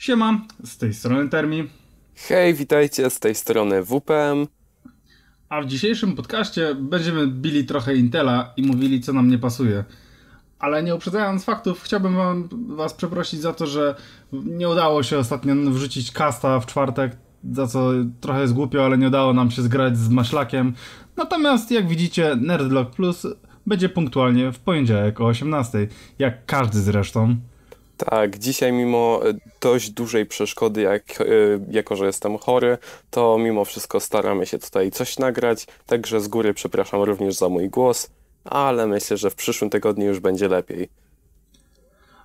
Siema, z tej strony Termi. Hej, witajcie, z tej strony WPM. A w dzisiejszym podcaście będziemy bili trochę Intela i mówili, co nam nie pasuje. Ale nie uprzedzając faktów, chciałbym wam, was przeprosić za to, że nie udało się ostatnio wrzucić kasta w czwartek, za co trochę jest głupio, ale nie udało nam się zgrać z Maślakiem. Natomiast jak widzicie, Nerdlock Plus będzie punktualnie w poniedziałek o 18, jak każdy zresztą. Tak, dzisiaj mimo e, dość dużej przeszkody, jak, e, jako że jestem chory, to mimo wszystko staramy się tutaj coś nagrać, także z góry przepraszam również za mój głos, ale myślę, że w przyszłym tygodniu już będzie lepiej.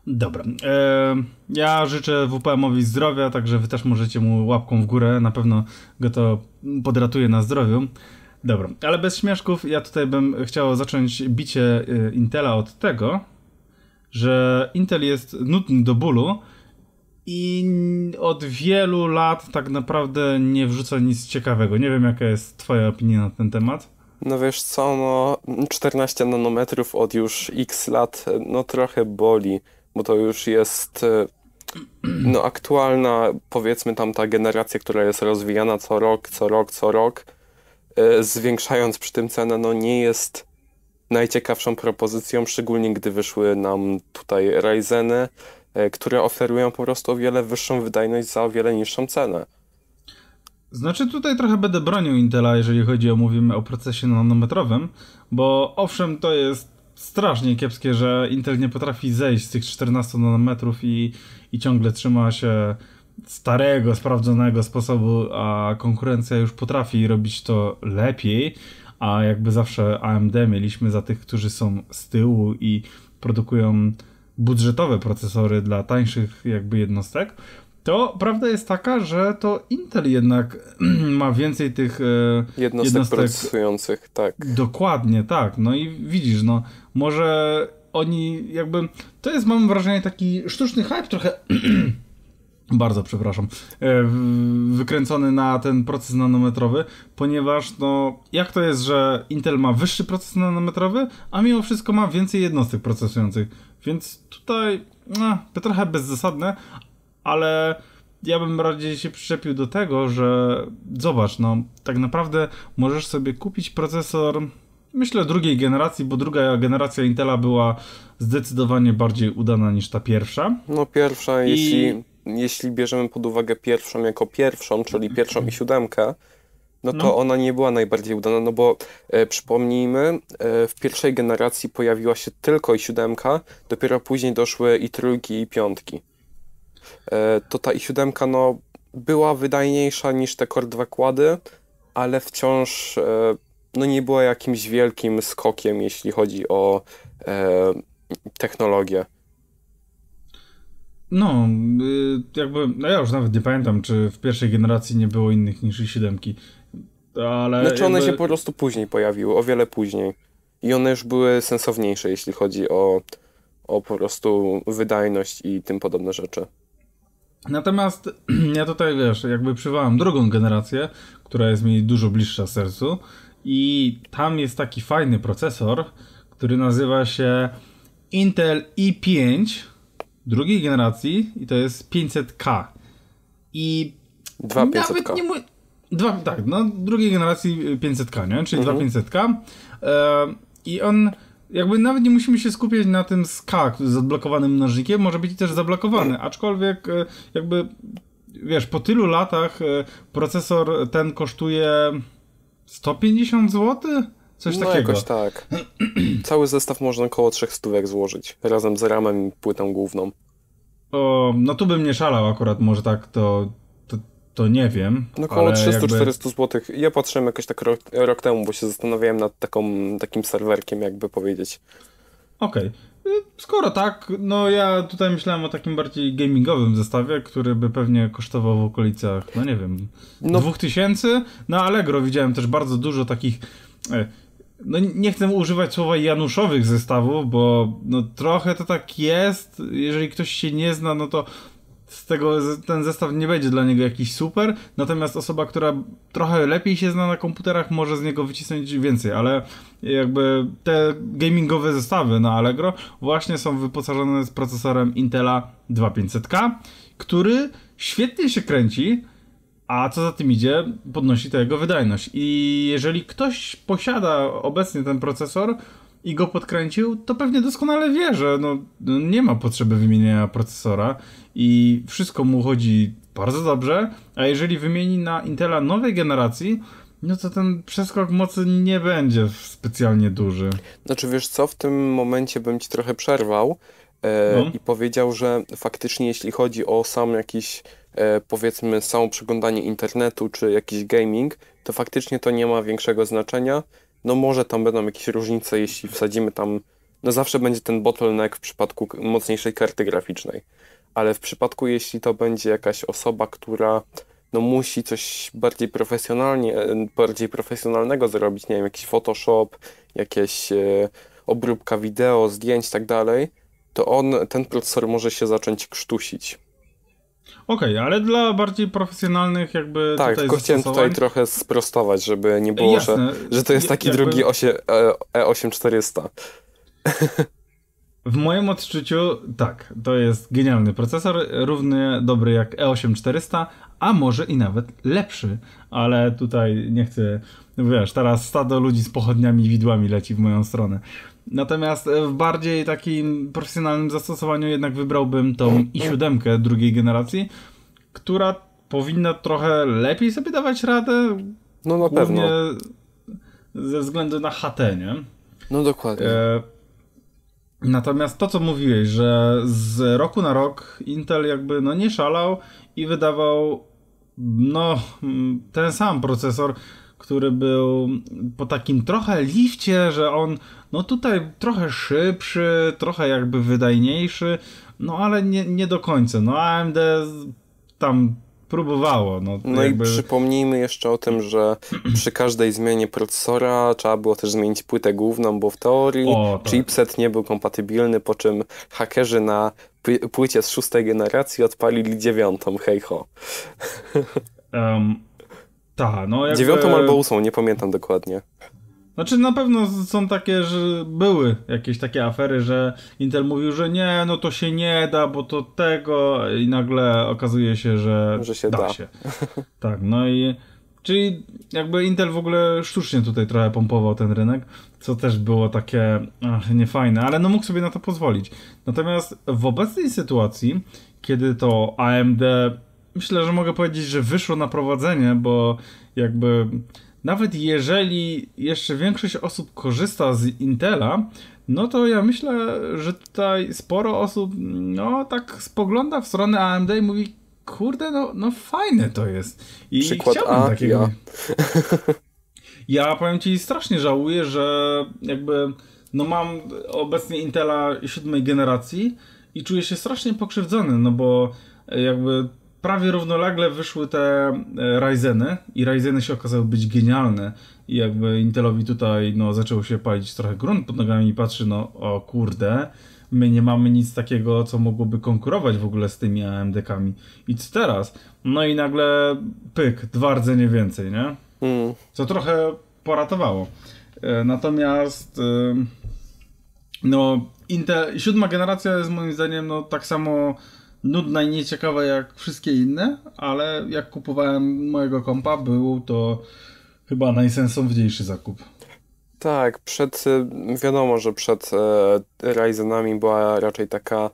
Dobra. E, ja życzę WPM-owi zdrowia, także wy też możecie mu łapką w górę, na pewno go to podratuje na zdrowiu. Dobra, ale bez śmieszków, ja tutaj bym chciał zacząć bicie Intela od tego, że Intel jest nudny do bólu i od wielu lat tak naprawdę nie wrzuca nic ciekawego. Nie wiem, jaka jest twoja opinia na ten temat. No wiesz co, no 14 nanometrów od już x lat, no trochę boli, bo to już jest e, no aktualna, powiedzmy tam ta generacja, która jest rozwijana co rok, co rok, co rok, e, zwiększając przy tym cenę, no nie jest najciekawszą propozycją, szczególnie gdy wyszły nam tutaj Ryzeny, e, które oferują po prostu o wiele wyższą wydajność za o wiele niższą cenę. Znaczy tutaj trochę będę bronił Intela, jeżeli chodzi o mówimy o procesie nanometrowym, bo owszem to jest strasznie kiepskie, że Intel nie potrafi zejść z tych 14 nanometrów i, i ciągle trzyma się starego, sprawdzonego sposobu, a konkurencja już potrafi robić to lepiej a jakby zawsze AMD mieliśmy za tych, którzy są z tyłu i produkują budżetowe procesory dla tańszych jakby jednostek, to prawda jest taka, że to Intel jednak ma więcej tych e, jednostek, jednostek procesujących, tak. Dokładnie, tak. No i widzisz, no może oni jakby, to jest mam wrażenie taki sztuczny hype trochę bardzo przepraszam, e, wykręcony na ten proces nanometrowy, ponieważ no, jak to jest, że Intel ma wyższy proces nanometrowy, a mimo wszystko ma więcej jednostek procesujących, więc tutaj no, to trochę bezzasadne, ale ja bym bardziej się przyczepił do tego, że zobacz, no tak naprawdę możesz sobie kupić procesor myślę drugiej generacji, bo druga generacja Intela była zdecydowanie bardziej udana niż ta pierwsza. No pierwsza, I... jeśli jeśli bierzemy pod uwagę pierwszą jako pierwszą, czyli pierwszą i siódemkę, no to no. ona nie była najbardziej udana, no bo e, przypomnijmy, e, w pierwszej generacji pojawiła się tylko i siódemka, dopiero później doszły i trójki i piątki. E, to ta i siódemka no była wydajniejsza niż te Core 2 kłady, ale wciąż e, no nie była jakimś wielkim skokiem, jeśli chodzi o e, technologię. No, y, jakby, no ja już nawet nie pamiętam, czy w pierwszej generacji nie było innych niż i siódemki, ale... Znaczy one jakby... się po prostu później pojawiły, o wiele później. I one już były sensowniejsze, jeśli chodzi o, o po prostu wydajność i tym podobne rzeczy. Natomiast ja tutaj, wiesz, jakby przywołam drugą generację, która jest mi dużo bliższa sercu i tam jest taki fajny procesor, który nazywa się Intel i5 drugiej generacji i to jest 500K. I 2500K. Nawet nie mu... Dwa, tak, no drugiej generacji 500K, nie? Czyli mhm. 2500K. E, I on jakby nawet nie musimy się skupiać na tym SK z odblokowanym mnożnikiem, może być też zablokowany, aczkolwiek e, jakby wiesz, po tylu latach e, procesor ten kosztuje 150 zł? Coś no takiego. jakoś tak. Cały zestaw można około 300 stówek złożyć, razem z ramem i płytą główną. O, no tu bym nie szalał akurat, może tak to, to, to nie wiem. No około 300-400 jakby... zł. Ja patrzyłem jakoś tak rok, rok, temu, bo się zastanawiałem nad taką, takim serwerkiem, jakby powiedzieć. Okej. Okay. Skoro tak, no ja tutaj myślałem o takim bardziej gamingowym zestawie, który by pewnie kosztował w okolicach, no nie wiem, no. 2000. Na Allegro widziałem też bardzo dużo takich e, no nie chcę używać słowa januszowych zestawów, bo no trochę to tak jest. Jeżeli ktoś się nie zna, no to z tego ten zestaw nie będzie dla niego jakiś super, natomiast osoba, która trochę lepiej się zna na komputerach, może z niego wycisnąć więcej, ale jakby te gamingowe zestawy na Allegro właśnie są wyposażone z procesorem Intela 2500K, który świetnie się kręci, a co za tym idzie, podnosi to jego wydajność. I jeżeli ktoś posiada obecnie ten procesor i go podkręcił, to pewnie doskonale wie, że no, nie ma potrzeby wymienienia procesora i wszystko mu chodzi bardzo dobrze, a jeżeli wymieni na Intela nowej generacji, no to ten przeskok mocy nie będzie specjalnie duży. Znaczy wiesz co, w tym momencie bym ci trochę przerwał e, no. i powiedział, że faktycznie jeśli chodzi o sam jakiś powiedzmy samo przeglądanie internetu czy jakiś gaming, to faktycznie to nie ma większego znaczenia. No może tam będą jakieś różnice, jeśli wsadzimy tam, no zawsze będzie ten bottleneck w przypadku mocniejszej karty graficznej, ale w przypadku jeśli to będzie jakaś osoba, która no musi coś bardziej profesjonalnie, e, bardziej profesjonalnego zrobić, nie wiem, jakiś Photoshop, jakieś e, obróbka wideo, zdjęć, tak dalej, to on, ten procesor może się zacząć krztusić. Okej, okay, ale dla bardziej profesjonalnych jakby Tak, tylko chciałem tutaj trochę sprostować, żeby nie było, Jasne. że, że to jest taki jakby... drugi E8400. W moim odczuciu tak, to jest genialny procesor, równie dobry jak E8400, a może i nawet lepszy, ale tutaj nie chcę, wiesz, teraz stado ludzi z pochodniami i widłami leci w moją stronę. Natomiast w bardziej takim profesjonalnym zastosowaniu jednak wybrałbym tą i7 drugiej generacji, która powinna trochę lepiej sobie dawać radę. No na pewno. Ze względu na HT, nie? No dokładnie. E Natomiast to, co mówiłeś, że z roku na rok Intel jakby no nie szalał i wydawał no ten sam procesor, który był po takim trochę lifcie, że on no tutaj trochę szybszy, trochę jakby wydajniejszy, no ale nie, nie do końca. No AMD tam próbowało. No, no jakby... i przypomnijmy jeszcze o tym, że przy każdej zmianie procesora trzeba było też zmienić płytę główną, bo w teorii o, tak. chipset nie był kompatybilny, po czym hakerzy na płycie z szóstej generacji odpalili dziewiątą, hej ho. Um, ta, no jakby... Dziewiątą albo ósmą, nie pamiętam dokładnie. Znaczy na pewno są takie, że były jakieś takie afery, że Intel mówił, że nie, no to się nie da, bo to tego i nagle okazuje się, że, że się da, da. się. Tak, no i czyli jakby Intel w ogóle sztucznie tutaj trochę pompował ten rynek, co też było takie ach, niefajne, ale no mógł sobie na to pozwolić. Natomiast w obecnej sytuacji, kiedy to AMD myślę, że mogę powiedzieć, że wyszło na prowadzenie, bo jakby nawet jeżeli jeszcze większość osób korzysta z Intela, no to ja myślę, że tutaj sporo osób, no tak spogląda w stronę AMD i mówi, kurde, no, no fajne to jest. I Przykład chciałbym A, takiego. Ja. ja powiem ci, strasznie żałuję, że jakby, no mam obecnie Intela siódmej generacji i czuję się strasznie pokrzywdzony, no bo jakby prawie równolegle wyszły te e, Ryzeny i Ryzeny się okazały być genialne i jakby Intelowi tutaj no, zaczęło się palić trochę grunt pod nogami i patrzy, no o kurde, my nie mamy nic takiego, co mogłoby konkurować w ogóle z tymi AMD-kami. I co teraz? No i nagle pyk, dwa rdzenie więcej, nie? Mm. Co trochę poratowało. E, natomiast no Intel, siódma generacja jest moim zdaniem no tak samo nudna i nieciekawa jak wszystkie inne, ale jak kupowałem mojego kompa, był to chyba najsensowniejszy zakup. Tak, przed, wiadomo, że przed e, Ryzenami była raczej taka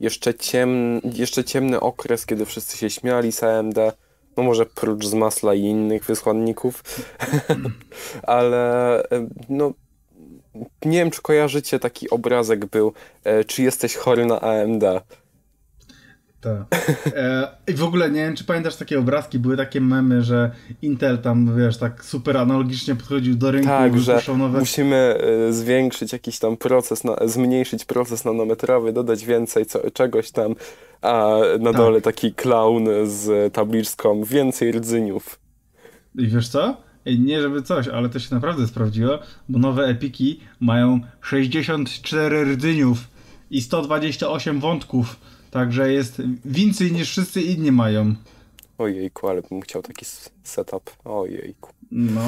jeszcze, ciem, jeszcze ciemny okres, kiedy wszyscy się śmiali z AMD, no może prócz z masla i innych wysłanników, ale e, no nie wiem, czy kojarzycie taki obrazek był, e, czy jesteś chory na AMD. Tak. E, I w ogóle nie wiem, czy pamiętasz takie obrazki, były takie memy, że Intel tam, wiesz, tak super analogicznie podchodził do rynku tak, i że nowe... musimy e, zwiększyć jakiś tam proces, zmniejszyć proces nanometrowy, dodać więcej co, czegoś tam, a na tak. dole taki clown z tabliczką więcej rdzyniów. I wiesz co? Nie żeby coś, ale to się naprawdę sprawdziło, bo nowe epiki mają 64 rdzyniów i 128 wątków Także jest więcej niż wszyscy inni mają. Ojejku, ale bym chciał taki setup. Ojejku. No,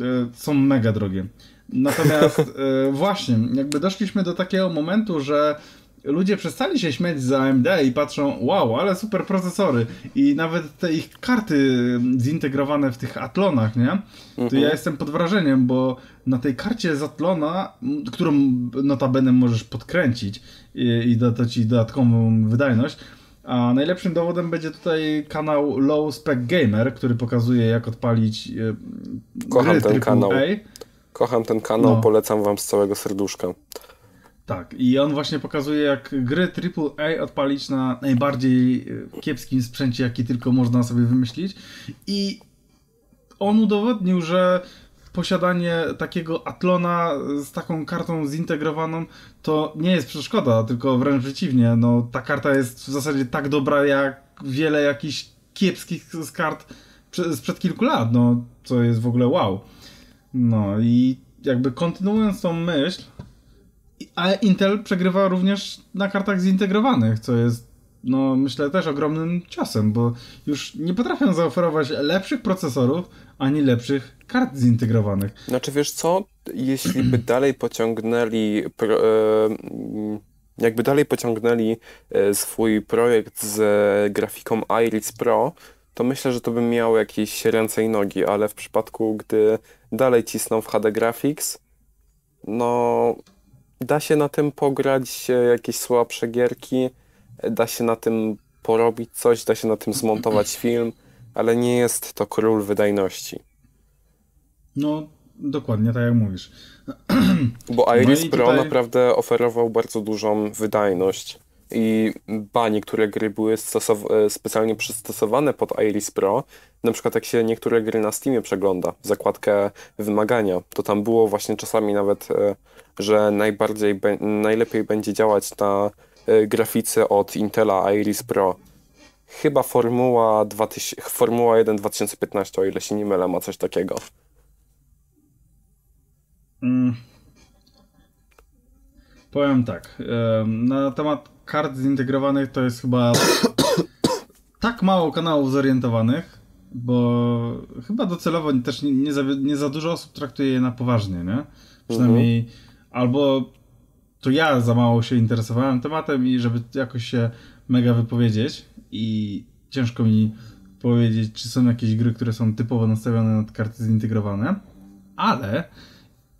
y, są mega drogie. Natomiast y, właśnie, jakby doszliśmy do takiego momentu, że ludzie przestali się śmiać z AMD i patrzą, wow, ale super procesory i nawet te ich karty zintegrowane w tych Atlonach, nie? To mhm. ja jestem pod wrażeniem, bo na tej karcie z Atlona, którą notabene możesz podkręcić i, i da ci dodatkową wydajność, a najlepszym dowodem będzie tutaj kanał Low Spec Gamer, który pokazuje jak odpalić e, Kocham ten kanał. Kocham ten kanał, no. polecam wam z całego serduszka. Tak, i on właśnie pokazuje, jak gry AAA odpalić na najbardziej e, kiepskim sprzęcie, jaki tylko można sobie wymyślić. I on udowodnił, że posiadanie takiego Atlona z taką kartą zintegrowaną to nie jest przeszkoda, tylko wręcz przeciwnie. No, ta karta jest w zasadzie tak dobra jak wiele jakichś kiepskich z kart sprzed kilku lat, no, co jest w ogóle wow. No i jakby kontynuując tą myśl, a Intel przegrywa również na kartach zintegrowanych, co jest no myślę też ogromnym ciosem, bo już nie potrafią zaoferować lepszych procesorów, ani lepszych kart zintegrowanych. Znaczy wiesz co, jeśli by dalej pociągnęli pro, e, jakby dalej pociągnęli e, swój projekt z grafiką Iris Pro, to myślę, że to by miało jakieś ręce i nogi, ale w przypadku, gdy dalej cisną w HD Graphics, no da się na tym pograć jakieś słabsze gierki, da się na tym porobić coś, da się na tym zmontować film, ale nie jest to król wydajności. No, dokładnie tak jak mówisz. Bo Iris no Pro tutaj... naprawdę oferował bardzo dużą wydajność i ba, niektóre gry były specjalnie przystosowane pod Iris Pro. Na przykład jak się niektóre gry na Steamie przegląda, zakładkę wymagania, to tam było właśnie czasami nawet, e, że najbardziej, najlepiej będzie działać na e, grafice od Intela Iris Pro. Chyba Formuła, 2000, Formuła 1 2015, o ile się nie mylę, ma coś takiego. Mm. Powiem tak. Na temat kart zintegrowanych to jest chyba tak mało kanałów zorientowanych, bo chyba docelowo też nie, nie, za, nie za dużo osób traktuje je na poważnie, nie? Przynajmniej mhm. albo to ja za mało się interesowałem tematem i żeby jakoś się mega wypowiedzieć i ciężko mi powiedzieć, czy są jakieś gry, które są typowo nastawione na karty zintegrowane, ale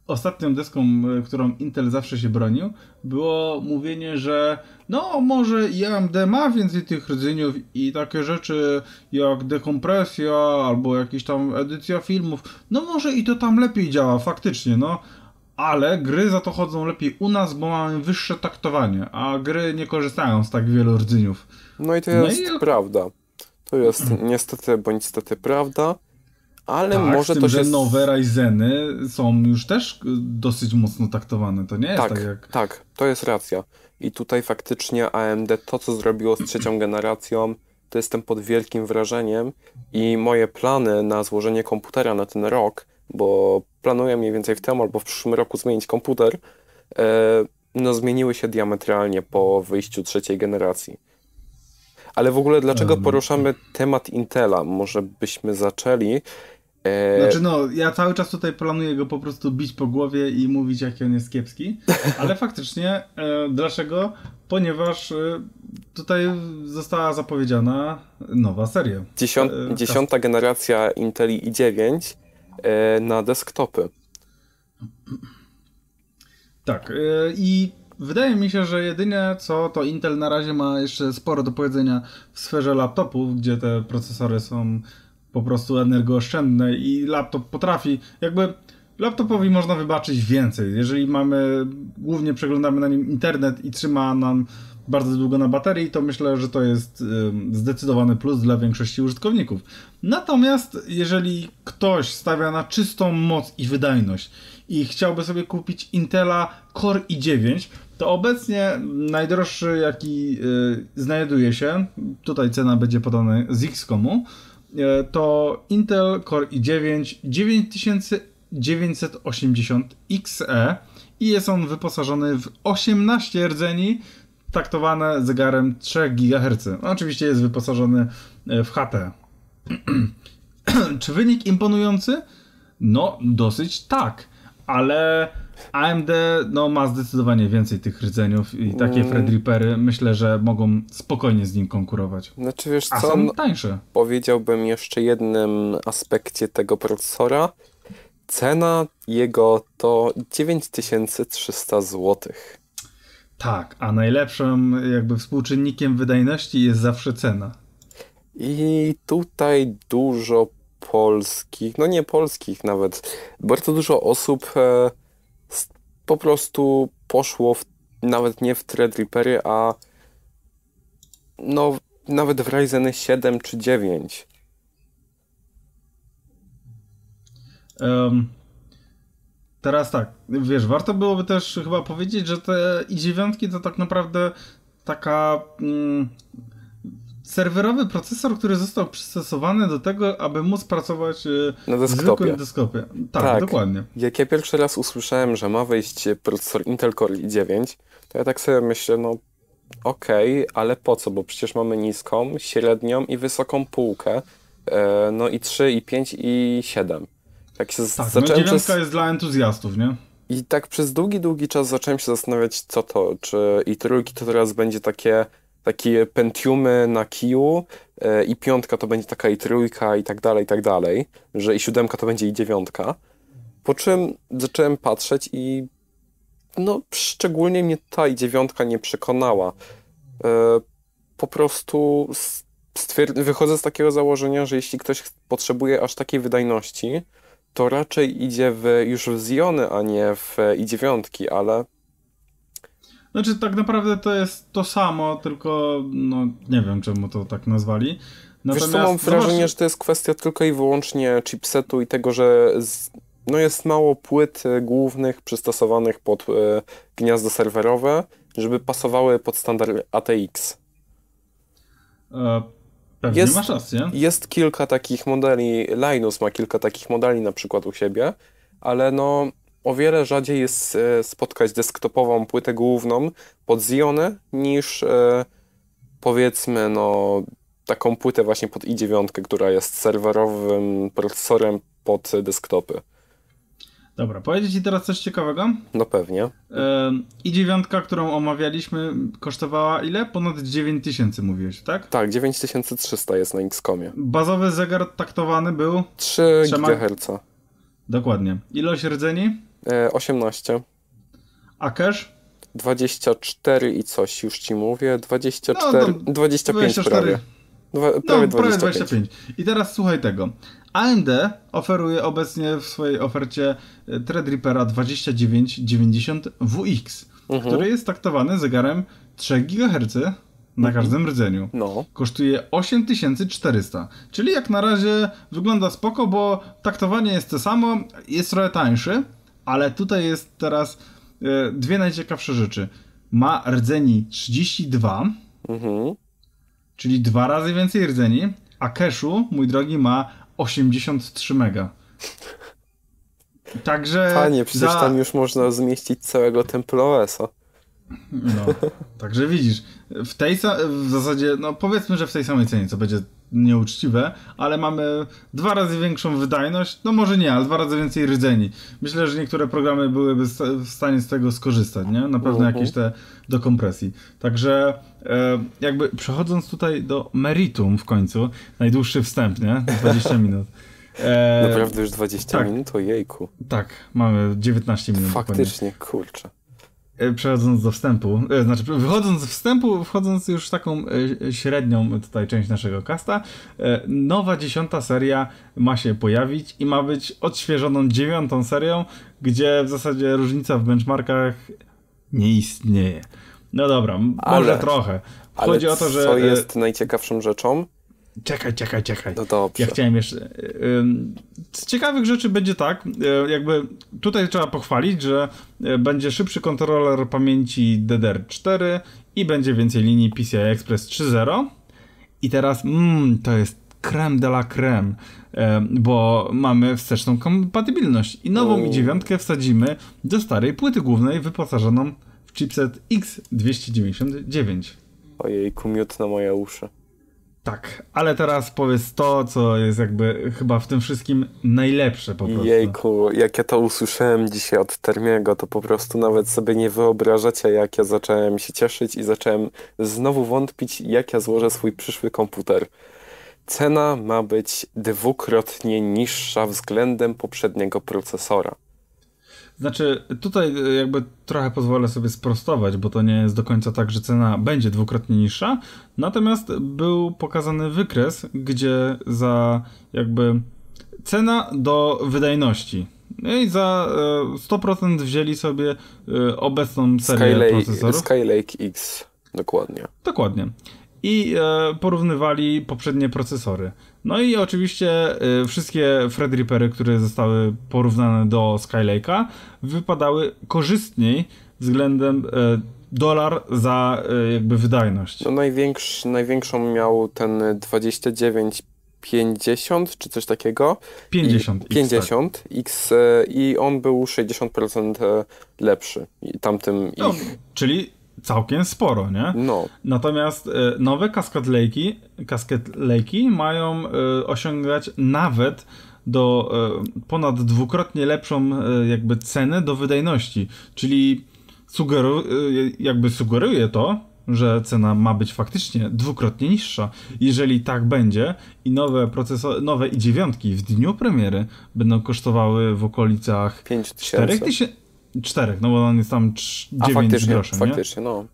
ostatnią deską, e, którą Intel zawsze się bronił, było mówienie, że no może AMD ma więcej tych rdzeniów i takie rzeczy jak dekompresja albo jakieś tam edycja filmów, no może i to tam lepiej działa faktycznie, no ale gry za to chodzą lepiej u nas, bo mamy wyższe taktowanie, a gry nie korzystają z tak wielu rdzeniów. No i to jest no i... prawda. To jest niestety bądź niestety prawda. Ale tak, może tym, to się. Że nowe Ryzeny są już też dosyć mocno taktowane. To nie jest tak, tak jak. Tak, to jest racja. I tutaj faktycznie AMD to, co zrobiło z trzecią generacją, to jestem pod wielkim wrażeniem i moje plany na złożenie komputera na ten rok, bo planuję mniej więcej w tym albo w przyszłym roku zmienić komputer, e, no zmieniły się diametralnie po wyjściu trzeciej generacji. Ale w ogóle dlaczego poruszamy temat Intela? Może byśmy zaczęli E... Znaczy no, ja cały czas tutaj planuję go po prostu bić po głowie i mówić jaki on jest kiepski, ale faktycznie e, dlaczego? Ponieważ e, tutaj została zapowiedziana nowa seria. Dziesią e, dziesiąta generacja Inteli i9 e, na desktopy. Tak e, i wydaje mi się, że jedynie co to Intel na razie ma jeszcze sporo do powiedzenia w sferze laptopów, gdzie te procesory są po prostu energooszczędne i laptop potrafi, jakby laptopowi można wybaczyć więcej. Jeżeli mamy, głównie przeglądamy na nim internet i trzyma nam bardzo długo na baterii, to myślę, że to jest zdecydowany plus dla większości użytkowników. Natomiast jeżeli ktoś stawia na czystą moc i wydajność i chciałby sobie kupić Intela Core i9, to obecnie najdroższy jaki y, znajduje się, tutaj cena będzie podana z X-Komu, E, to Intel Core i9 9980XE i jest on wyposażony w 18 rdzeni taktowane zegarem 3 GHz. Oczywiście jest wyposażony e, w HT. Czy wynik imponujący? No, dosyć tak. ale AMD no, ma zdecydowanie więcej tych rdzeniów i takie mm. Threadrippery myślę, że mogą spokojnie z nim konkurować. Znaczy wiesz A co? są tańsze. Powiedziałbym jeszcze jednym aspekcie tego procesora. Cena jego to 9300 zł. Tak, a najlepszym jakby współczynnikiem wydajności jest zawsze cena. I tutaj dużo polskich, no nie polskich nawet, bardzo dużo osób e, po prostu poszło w, nawet nie w Threadrippery, a no nawet w Ryzen 7 czy 9. Um, teraz tak, wiesz, warto byłoby też chyba powiedzieć, że te i9 to tak naprawdę taka mm, serwerowy procesor, który został przystosowany do tego, aby móc pracować e, na desktopie. desktopie. Tak, tak, dokładnie. Jak ja pierwszy raz usłyszałem, że ma wejść procesor Intel Core i9, to ja tak sobie myślę, no okej, okay, ale po co? Bo przecież mamy niską, średnią i wysoką półkę. E, no i 3, i 5, i 7. Tak, się tak no dziewiątka przez... jest dla entuzjastów, nie? I tak przez długi, długi czas zacząłem się zastanawiać, co to, czy i trójki to teraz będzie takie takie Pentiumy na kiju e, i piątka to będzie taka i trójka i tak dalej, i tak dalej, że i siódemka to będzie i dziewiątka. Po czym zacząłem patrzeć i no szczególnie mnie ta i dziewiątka nie przekonała. E, po prostu wychodzę z takiego założenia, że jeśli ktoś potrzebuje aż takiej wydajności, to raczej idzie w, już w Ziony, a nie w i dziewiątki, ale znaczy, tak naprawdę to jest to samo, tylko no nie wiem, czemu to tak nazwali. Natomiast, Wiesz co, mam wrażenie, zobacz... że to jest kwestia tylko i wyłącznie chipsetu i tego, że z, no jest mało płyt e, głównych przystosowanych pod y, gniazdo serwerowe, żeby pasowały pod standard ATX. E, pewnie jest, masz rację. Jest kilka takich modeli, Linus ma kilka takich modeli na przykład u siebie, ale no o wiele rzadziej jest e, spotkać desktopową płytę główną pod Xionę niż e, powiedzmy no taką płytę właśnie pod i9, która jest serwerowym procesorem pod desktopy. Dobra, powiedzieć Ci teraz coś ciekawego? No pewnie. i9, którą omawialiśmy, kosztowała ile? Ponad 9000 mówiłeś, tak? Tak, 9300 jest na Xcomie. Bazowy zegar taktowany był? 3 GHz. Dokładnie. Ilość rdzeni? 18. E, A cash? 24 i coś, już ci mówię. 24, no, 25 24. prawie. Dwa, no, prawie, 25. 25. I teraz słuchaj tego. AMD oferuje obecnie w swojej ofercie e, Threadrippera 2990WX, mhm. który jest taktowany zegarem 3 GHz na mhm. każdym rdzeniu. No. Kosztuje 8400. Czyli jak na razie wygląda spoko, bo taktowanie jest to samo, jest trochę tańszy, ale tutaj jest teraz e, dwie najciekawsze rzeczy. Ma rdzeni 32, mhm. czyli dwa razy więcej rdzeni, a cache'u, mój drogi, ma 83 mega. Także. Panie, przecież za... tam już można zmieścić całego TempleOS-a. No, także widzisz, w tej w zasadzie, no powiedzmy, że w tej samej cenie, co będzie nieuczciwe, ale mamy dwa razy większą wydajność, no może nie, ale dwa razy więcej rdzeni. Myślę, że niektóre programy byłyby w stanie z tego skorzystać, nie? Na pewno -huh. jakieś te do kompresji. Także e, jakby przechodząc tutaj do meritum w końcu, najdłuższy wstęp, nie? 20 minut. E, Naprawdę już 20 tak, minut? Ojejku. Tak, mamy 19 minut. Faktycznie, dokładnie. kurczę. E, przechodząc do wstępu, e, znaczy wychodząc z wstępu, wchodząc już w taką e, średnią tutaj część naszego casta, nowa dziesiąta seria ma się pojawić i ma być odświeżoną dziewiątą serią, gdzie w zasadzie różnica w benchmarkach nie istnieje. No dobra, ale, może trochę. Chodzi o to, że... Co jest najciekawszą rzeczą? Czekaj, czekaj, czekaj. No dobrze. Ja chciałem jeszcze. Z ciekawych rzeczy będzie tak, e, jakby tutaj trzeba pochwalić, że e, będzie szybszy kontroler pamięci DDR4 i będzie więcej linii PCI Express 3.0. I teraz, mmm, to jest creme de la creme, e, bo mamy wsteczną kompatybilność i nową i9 wsadzimy do starej płyty głównej wyposażoną w chipset X299. Ojej, kumiut na moje uszy. Tak, ale teraz powiedz to, co jest jakby chyba w tym wszystkim najlepsze po prostu. Jejku, jak ja to usłyszałem dzisiaj od Termiego, to po prostu nawet sobie nie wyobrażacie, jak ja zacząłem się cieszyć i zacząłem znowu wątpić, jak ja złożę swój przyszły komputer. Cena ma być dwukrotnie niższa względem poprzedniego procesora. Znaczy, tutaj e, jakby trochę pozwolę sobie sprostować, bo to nie jest do końca tak, że cena będzie dwukrotnie niższa. Natomiast był pokazany wykres, gdzie za jakby cena do wydajności. No i za 100% e, wzięli sobie e, obecną serię Skylake, procesorów. Skylake X, dokładnie. Dokładnie i e, porównywali poprzednie procesory. No i oczywiście e, wszystkie Threadrippery, które zostały porównane do Skylake'a, wypadały korzystniej względem e, dolar za e, jakby wydajność. No największy, największą miał ten 29 50 czy coś takiego. 50. I, 50 X, tak. X e, i on był 60% e, lepszy. I tamtym no, ich... Czyli całkiem sporo, nie? No. Natomiast y, nowe Cascade Lake'i mają y, osiągać nawet do y, ponad dwukrotnie lepszą jakby cenę do wydajności, czyli sugeru, jakby sugeruje to, że cena ma być faktycznie dwukrotnie niższa. Jeżeli tak będzie i nowe procesory, nowe i dziewiątki w dniu premiery będą kosztowały w okolicach 4000 Czterech, no bo on jest tam 9 faktycznie, groszy, faktycznie, no.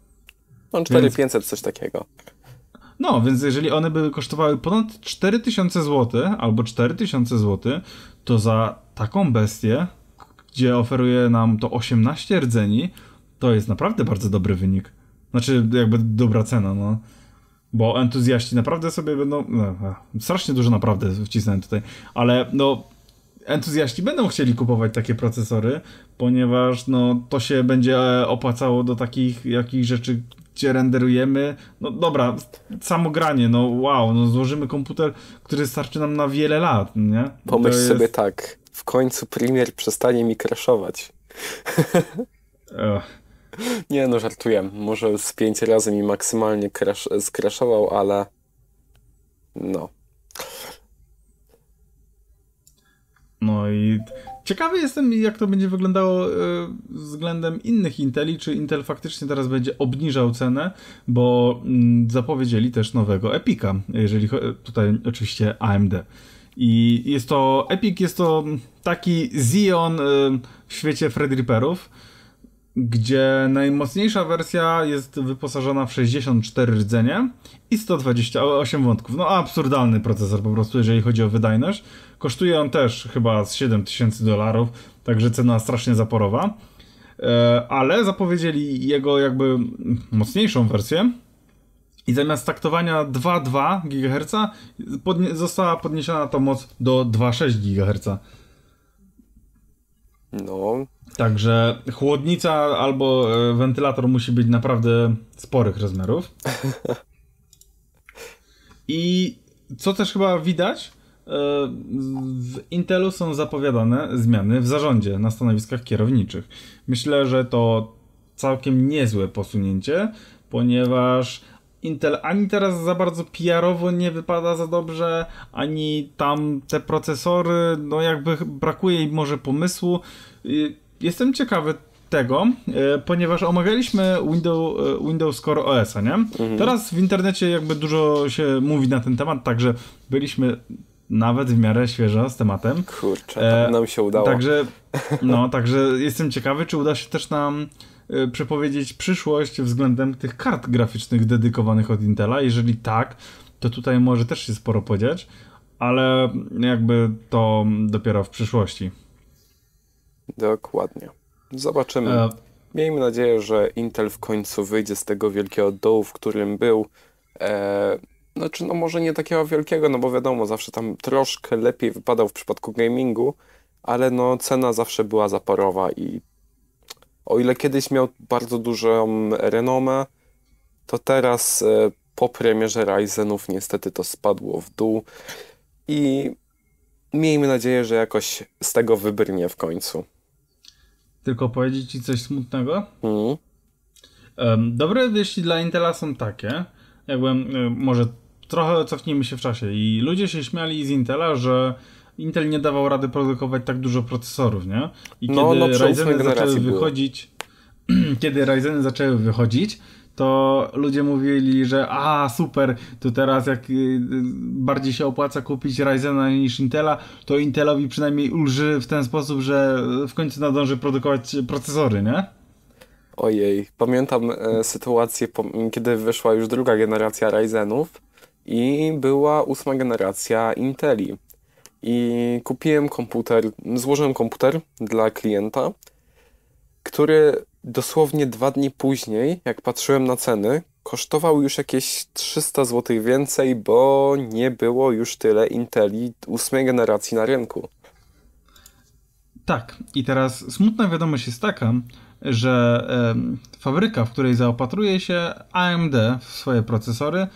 No 4500, Więc... coś takiego. No, więc jeżeli one by kosztowały ponad 4000 zł albo 4000 zł, to za taką bestię, gdzie oferuje nam to 18 rdzeni, to jest naprawdę bardzo dobry wynik. Znaczy, jakby dobra cena, no. Bo entuzjaści naprawdę sobie będą. No, strasznie dużo naprawdę wcisnąłem tutaj, ale no entuzjaści będą chcieli kupować takie procesory, ponieważ no, to się będzie e, opłacało do takich jakichś rzeczy, gdzie renderujemy. No dobra, samo granie, no wow, no złożymy komputer, który starczy nam na wiele lat, nie? Pomyśl jest... sobie tak, w końcu Premiere przestanie mi crashować. Nie no, żartuję. Może z pięć razy mi maksymalnie crash, skraszował, ale no. No i ciekawy jestem, jak to będzie wyglądało e, względem innych Inteli, czy Intel faktycznie teraz będzie obniżał cenę, bo mm, zapowiedzieli też nowego Epica, jeżeli tutaj oczywiście AMD. I jest to, Epic jest to taki Xeon e, w świecie Threadripperów, gdzie najmocniejsza wersja jest wyposażona w 64 rdzenie i 128 wątków. No absurdalny procesor po prostu, jeżeli chodzi o wydajność. Kosztuje on też chyba z 7000 dolarów, także cena strasznie zaporowa. E, ale zapowiedzieli jego jakby mocniejszą wersję i zamiast taktowania 2,2 GHz podnie została podniesiona ta moc do 2,6 GHz. No. Także chłodnica albo e, wentylator musi być naprawdę sporych rozmiarów. I co też chyba widać, e, w Intelu są zapowiadane zmiany w zarządzie na stanowiskach kierowniczych. Myślę, że to całkiem niezłe posunięcie, ponieważ Intel ani teraz za bardzo PR-owo nie wypada za dobrze, ani tam te procesory, no jakby brakuje im może pomysłu. Jestem ciekawy tego, e, ponieważ omawialiśmy Windows, e, Windows Core OS, nie? Mhm. Teraz w internecie jakby dużo się mówi na ten temat, także byliśmy nawet w miarę świeżo z tematem. Kurczę, e, nam się udało. Także, no, także jestem ciekawy, czy uda się też nam e, przepowiedzieć przyszłość względem tych kart graficznych dedykowanych od Intela. Jeżeli tak, to tutaj może też się sporo podziać, ale jakby to dopiero w przyszłości. Dokładnie. Zobaczymy. E... Miejmy nadzieję, że Intel w końcu wyjdzie z tego wielkiego dołu, w którym był. E... Znaczy, no może nie takiego wielkiego, no bo wiadomo, zawsze tam troszkę lepiej wypadał w przypadku gamingu, ale no cena zawsze była zaporowa i o ile kiedyś miał bardzo dużą renomę, to teraz e, po premierze Ryzenów niestety to spadło w dół i miejmy nadzieję, że jakoś z tego wybrnie w końcu tylko powiedzieć ci coś smutnego. Mm. dobre wieści dla Intela są takie, jakbym, y, może trochę cofnijmy się w czasie i ludzie się śmiali z Intela, że Intel nie dawał rady produkować tak dużo procesorów, nie? I no, kiedy no, Ryzeny zaczęły wychodzić, kiedy Ryzeny zaczęły wychodzić, to ludzie mówili, że a super, to teraz jak y, bardziej się opłaca kupić Ryzena niż Intela, to Intelowi przynajmniej ulży w ten sposób, że w końcu nadąży produkować procesory, nie? Ojej, pamiętam e, sytuację, kiedy wyszła już druga generacja Ryzenów i była ósma generacja Inteli. I kupiłem komputer, złożyłem komputer dla klienta, który dosłownie dwa dni później, jak patrzyłem na ceny, kosztował już jakieś 300 zł więcej, bo nie było już tyle Inteli ósmej generacji na rynku. Tak, i teraz smutna wiadomość jest taka, że e, fabryka, w której zaopatruje się AMD w swoje procesory,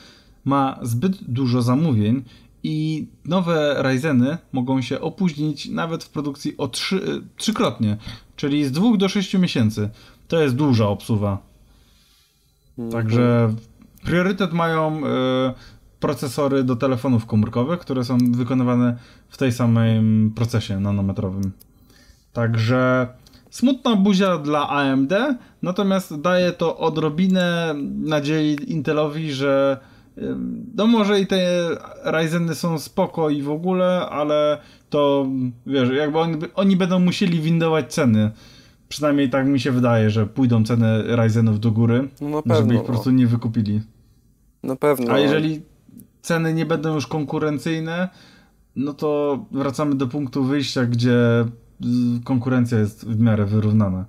ma zbyt dużo zamówień i nowe Ryzeny mogą się opóźnić nawet w produkcji o trzy, trzykrotnie, czyli z dwóch do sześciu miesięcy. To jest duża obsuwa. Mhm. Także priorytet mają y, procesory do telefonów komórkowych, które są wykonywane w tej samym procesie nanometrowym. Także smutna buzia dla AMD, natomiast daje to odrobinę nadziei Intelowi, że no może i te Ryzeny są spoko i w ogóle, ale to wiesz, jakby oni, oni będą musieli windować ceny. Przynajmniej tak mi się wydaje, że pójdą ceny Ryzenów do góry, no pewno, żeby ich po prostu nie wykupili. Na pewno. A jeżeli ceny nie będą już konkurencyjne, no to wracamy do punktu wyjścia, gdzie konkurencja jest w miarę wyrównana.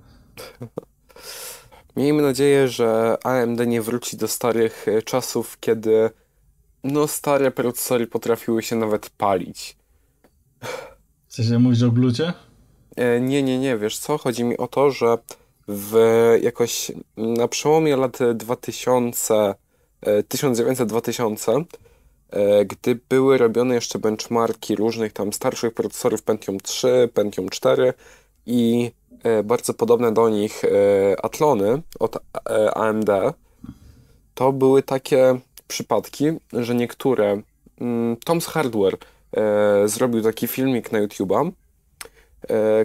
Miejmy nadzieję, że AMD nie wróci do starych e, czasów, kiedy no stare procesory potrafiły się nawet palić. Chcesz mówić o glucie? E, nie, nie, nie, wiesz co? Chodzi mi o to, że w jakoś na przełomie lat 2000, 1900-2000, e, gdy były robione jeszcze benchmarki różnych tam starszych procesorów Pentium 3, Pentium 4 i E, bardzo podobne do nich e, Atlony od e, AMD, to były takie przypadki, że niektóre. Mm, Tom's Hardware zrobił taki filmik na YouTube'a,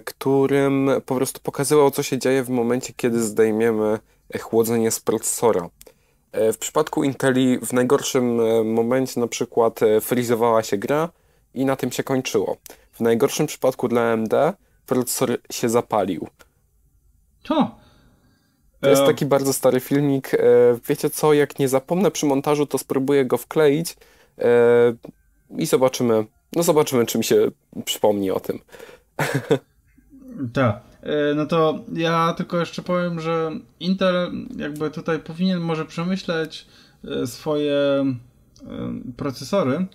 którym po prostu pokazywał, co się dzieje w momencie, kiedy zdejmiemy chłodzenie z procesora. W przypadku Inteli w najgorszym momencie na przykład frizowała się gra i na tym się kończyło. W najgorszym przypadku dla AMD procesor się zapalił. Co? To jest e, taki bardzo stary filmik. E, wiecie co, jak nie zapomnę przy montażu, to spróbuję go wkleić e, i zobaczymy. No zobaczymy, czy mi się przypomni o tym. Tak. No to ja tylko jeszcze powiem, że Intel jakby tutaj powinien może przemyśleć swoje procesory,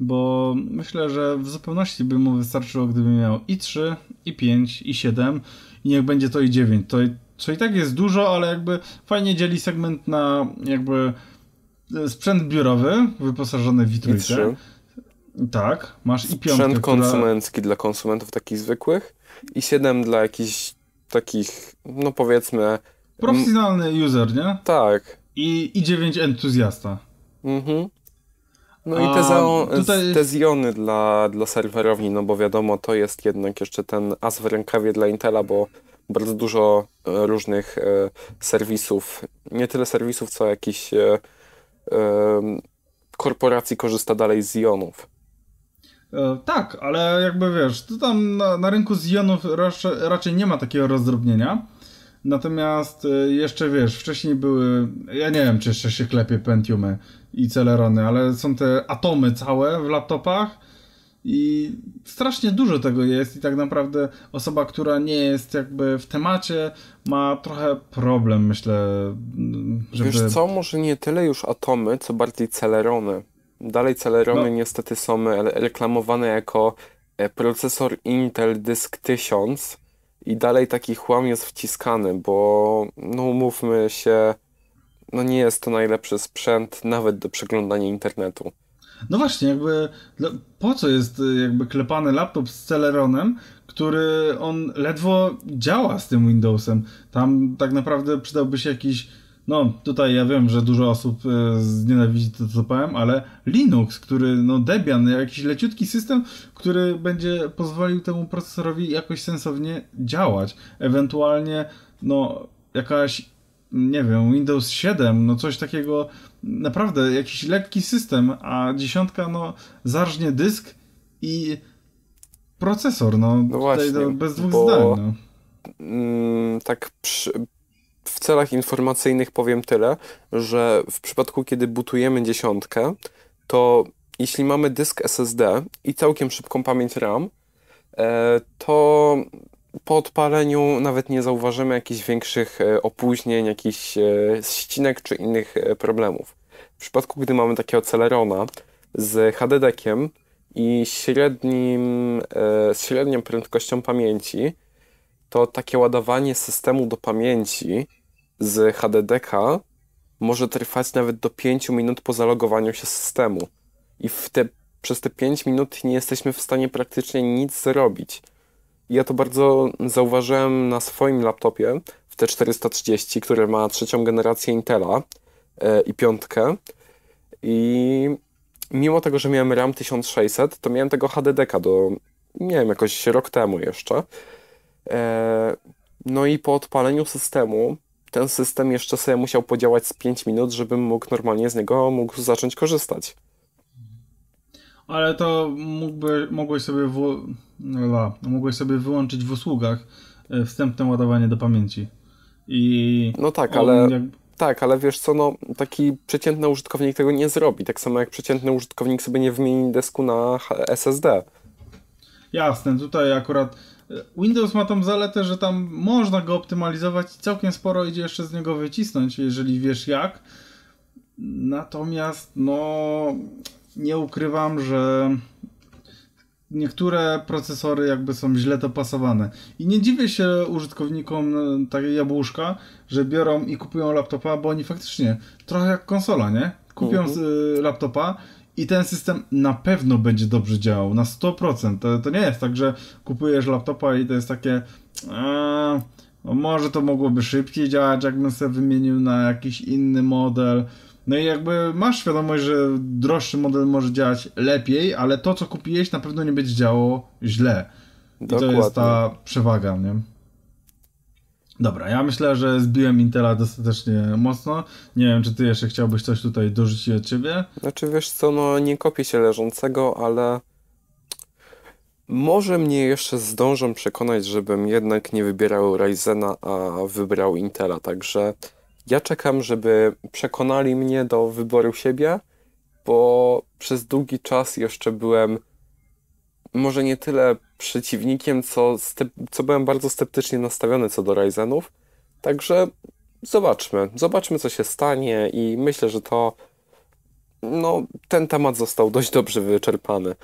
bo myślę, że w zupełności by mu wystarczyło, gdyby miał i3, i5, i7 i niech będzie to i9. To, co i tak jest dużo, ale jakby fajnie dzieli segment na jakby e, sprzęt biurowy wyposażony w i3. Tak, masz i piątkę, Sprzęt konsumencki która... dla konsumentów takich zwykłych i 7 dla jakichś takich, no powiedzmy... Profesjonalny user, nie? Tak. I, i 9 entuzjasta. Mhm. No i te, za, tutaj... te Ziony dla, dla serwerowni, no bo wiadomo, to jest jednak jeszcze ten as w rękawie dla Intela, bo bardzo dużo e, różnych e, serwisów, nie tyle serwisów, co jakichś e, korporacji korzysta dalej z Zionów. Tak, ale jakby wiesz, to tam na, na rynku Zionów raczej, raczej nie ma takiego rozdrobnienia. Natomiast jeszcze wiesz, wcześniej były, ja nie wiem, czy jeszcze się klepie Pentiumy i Celerony, ale są te atomy całe w laptopach i strasznie dużo tego jest i tak naprawdę osoba, która nie jest jakby w temacie ma trochę problem, myślę, żeby... Wiesz co, może nie tyle już atomy, co bardziej Celerony. Dalej Celerony no. niestety są reklamowane jako e, procesor Intel Disk 1000 i dalej taki chłam jest wciskany, bo no umówmy się, no nie jest to najlepszy sprzęt nawet do przeglądania internetu. No właśnie, jakby po co jest y, jakby klepany laptop z Celeronem, który on ledwo działa z tym Windowsem. Tam tak naprawdę przydałby się jakiś no tutaj ja wiem, że dużo osób e, znienawidzi to, co powiem, ale Linux, który, no Debian, jakiś leciutki system, który będzie pozwolił temu procesorowi jakoś sensownie działać. Ewentualnie, no jakaś, nie wiem, Windows 7, no coś takiego, naprawdę jakiś lekki system, a dziesiątka, no zarżnie dysk i procesor, no, no właśnie, tutaj bez dwóch bo... zdań, no. Mm, tak przy, w celach informacyjnych powiem tyle, że w przypadku, kiedy butujemy dziesiątkę, to jeśli mamy dysk SSD i całkiem szybką pamięć RAM, e, to po odpaleniu nawet nie zauważymy jakichś większych e, opóźnień, jakichś e, ścinek czy innych problemów. W przypadku, gdy mamy takiego Celerona z HDD-kiem i średnim, z średnią prędkością pamięci, to takie ładowanie systemu do pamięci z HDDK może trwać nawet do 5 minut po zalogowaniu się systemu. I te, przez te 5 minut nie jesteśmy w stanie praktycznie nic zrobić. Ja to bardzo zauważyłem na swoim laptopie w T430, który ma trzecią generację Intela e, i piątkę. I mimo tego, że miałem RAM 1600, to miałem tego HDDK do, nie wiem, jakoś rok temu jeszcze. E, no i po odpaleniu systemu ten system jeszcze sobie musiał podziałać z 5 minut, żebym mógł normalnie z niego mógł zacząć korzystać. Ale to mógłby, mogłeś, sobie w, no, mogłeś sobie wyłączyć w usługach e, wstępne ładowanie do pamięci. I no tak, ale jak... tak, ale wiesz co, no taki przeciętny użytkownik tego nie zrobi. Tak samo jak przeciętny użytkownik sobie nie wymieni desku na SSD. Jasne, tutaj akurat Windows ma tą zaletę, że tam można go optymalizować i całkiem sporo idzie jeszcze z niego wycisnąć, jeżeli wiesz jak. Natomiast, no, nie ukrywam, że niektóre procesory jakby są źle dopasowane. I nie dziwię się użytkownikom e, takiej jabłuszka, że biorą i kupują laptopa, bo oni faktycznie trochę jak konsola, nie? Kupią uh mhm. -huh. laptopa i ten system na pewno będzie dobrze działał, na 100%. To, to nie jest tak, że kupujesz laptopa i to jest takie a, no może to mogłoby szybciej działać, jakbym sobie wymienił na jakiś inny model. No i jakby masz świadomość, że droższy model może działać lepiej, ale to, co kupiłeś, na pewno nie będzie działało źle. I Dokładnie. to jest ta przewaga, nie? Dobra, ja myślę, że zbiłem Intela dostatecznie mocno. Nie wiem, czy ty jeszcze chciałbyś coś tutaj dorzucić od ciebie? Znaczy, wiesz co, no nie kopię się leżącego, ale może mnie jeszcze zdążą przekonać, żebym jednak nie wybierał Ryzena, a wybrał Intela, także ja czekam, żeby przekonali mnie do wyboru siebie, bo przez długi czas jeszcze byłem może nie tyle przeciwnikiem, co, co byłem bardzo sceptycznie nastawiony co do Ryzenów. Także zobaczmy, zobaczmy co się stanie i myślę, że to no, ten temat został dość dobrze wyczerpany.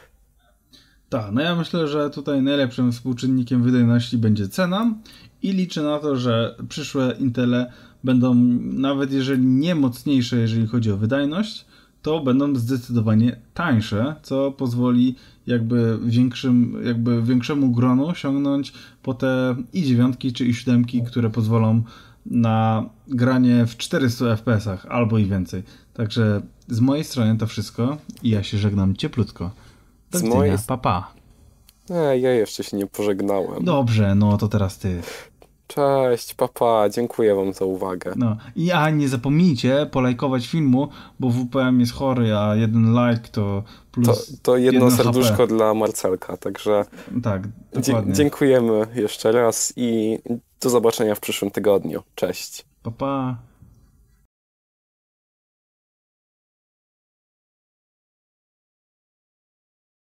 Tak, no ja myślę, że tutaj najlepszym współczynnikiem wydajności będzie cena i liczę na to, że przyszłe Intele będą, nawet jeżeli nie mocniejsze, jeżeli chodzi o wydajność, to będą zdecydowanie tańsze, co pozwoli jakby większym, jakby większemu gronu sięgnąć po te i dziewiątki czy i siódemki, które pozwolą na granie w 400 fps albo i więcej. Także z mojej strony to wszystko i ja się żegnam cieplutko. Do z widzenia, mojej... pa pa. E, ja jeszcze się nie pożegnałem. Dobrze, no to teraz ty. Cześć, papa, dziękuję wam za uwagę. No i a nie zapomnijcie polajkować filmu, bo WPM jest chory, a jeden like to plus. To, to jedno serduszko HP. dla Marcelka, także. Tak, dokładnie. dziękujemy jeszcze raz i do zobaczenia w przyszłym tygodniu. Cześć. Pa, pa.